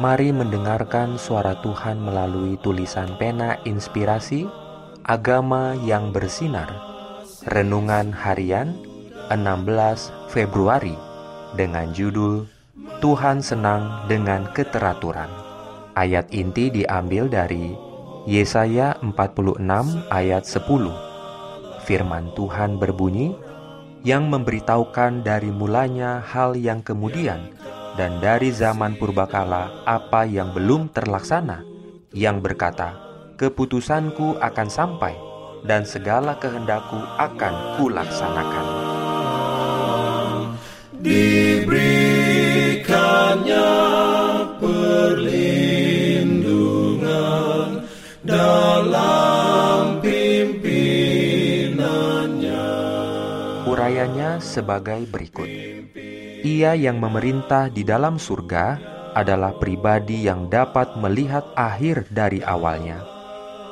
Mari mendengarkan suara Tuhan melalui tulisan pena inspirasi Agama yang bersinar. Renungan harian 16 Februari Dengan judul Tuhan senang dengan keteraturan Ayat inti diambil dari Yesaya 46 ayat 10 Firman Tuhan berbunyi Yang memberitahukan dari mulanya hal yang kemudian dan dari zaman purbakala apa yang belum terlaksana, yang berkata, "Keputusanku akan sampai, dan segala kehendakku akan kulaksanakan." Diberikannya perlindungan dalam pimpinannya. Urayanya sebagai berikut. Ia yang memerintah di dalam surga adalah pribadi yang dapat melihat akhir dari awalnya,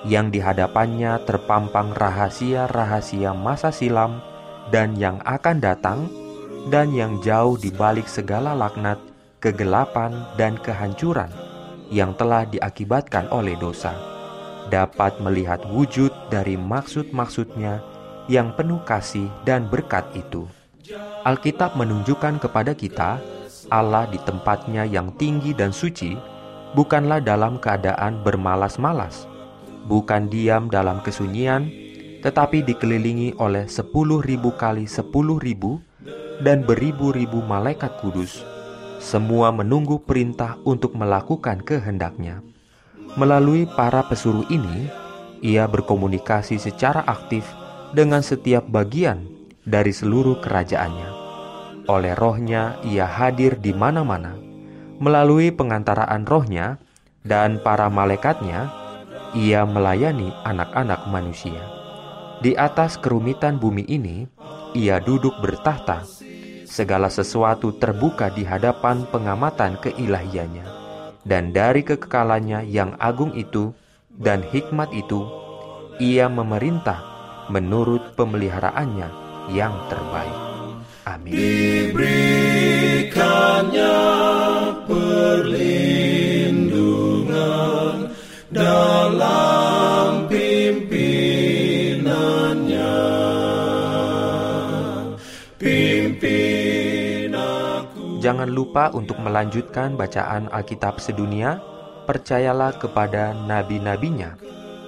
yang di hadapannya terpampang rahasia-rahasia masa silam dan yang akan datang, dan yang jauh di balik segala laknat, kegelapan, dan kehancuran yang telah diakibatkan oleh dosa, dapat melihat wujud dari maksud-maksudnya yang penuh kasih dan berkat itu Alkitab menunjukkan kepada kita Allah di tempatnya yang tinggi dan suci bukanlah dalam keadaan bermalas-malas, bukan diam dalam kesunyian, tetapi dikelilingi oleh sepuluh ribu kali sepuluh ribu dan beribu-ribu malaikat kudus. Semua menunggu perintah untuk melakukan kehendaknya. Melalui para pesuruh ini, ia berkomunikasi secara aktif dengan setiap bagian dari seluruh kerajaannya. Oleh rohnya ia hadir di mana-mana. Melalui pengantaraan rohnya dan para malaikatnya, ia melayani anak-anak manusia. Di atas kerumitan bumi ini, ia duduk bertahta. Segala sesuatu terbuka di hadapan pengamatan keilahiannya. Dan dari kekekalannya yang agung itu dan hikmat itu, ia memerintah menurut pemeliharaannya yang terbaik. Amin. Diberikannya perlindungan dalam pimpinannya. Pimpin aku. Jangan lupa untuk melanjutkan bacaan Alkitab sedunia. Percayalah kepada nabi-nabinya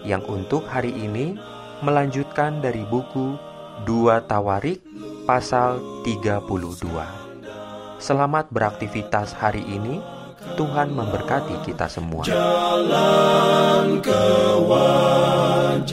yang untuk hari ini melanjutkan dari buku 2 Tawarik pasal 32. Selamat beraktivitas hari ini. Tuhan memberkati kita semua. Jalan kewajiban,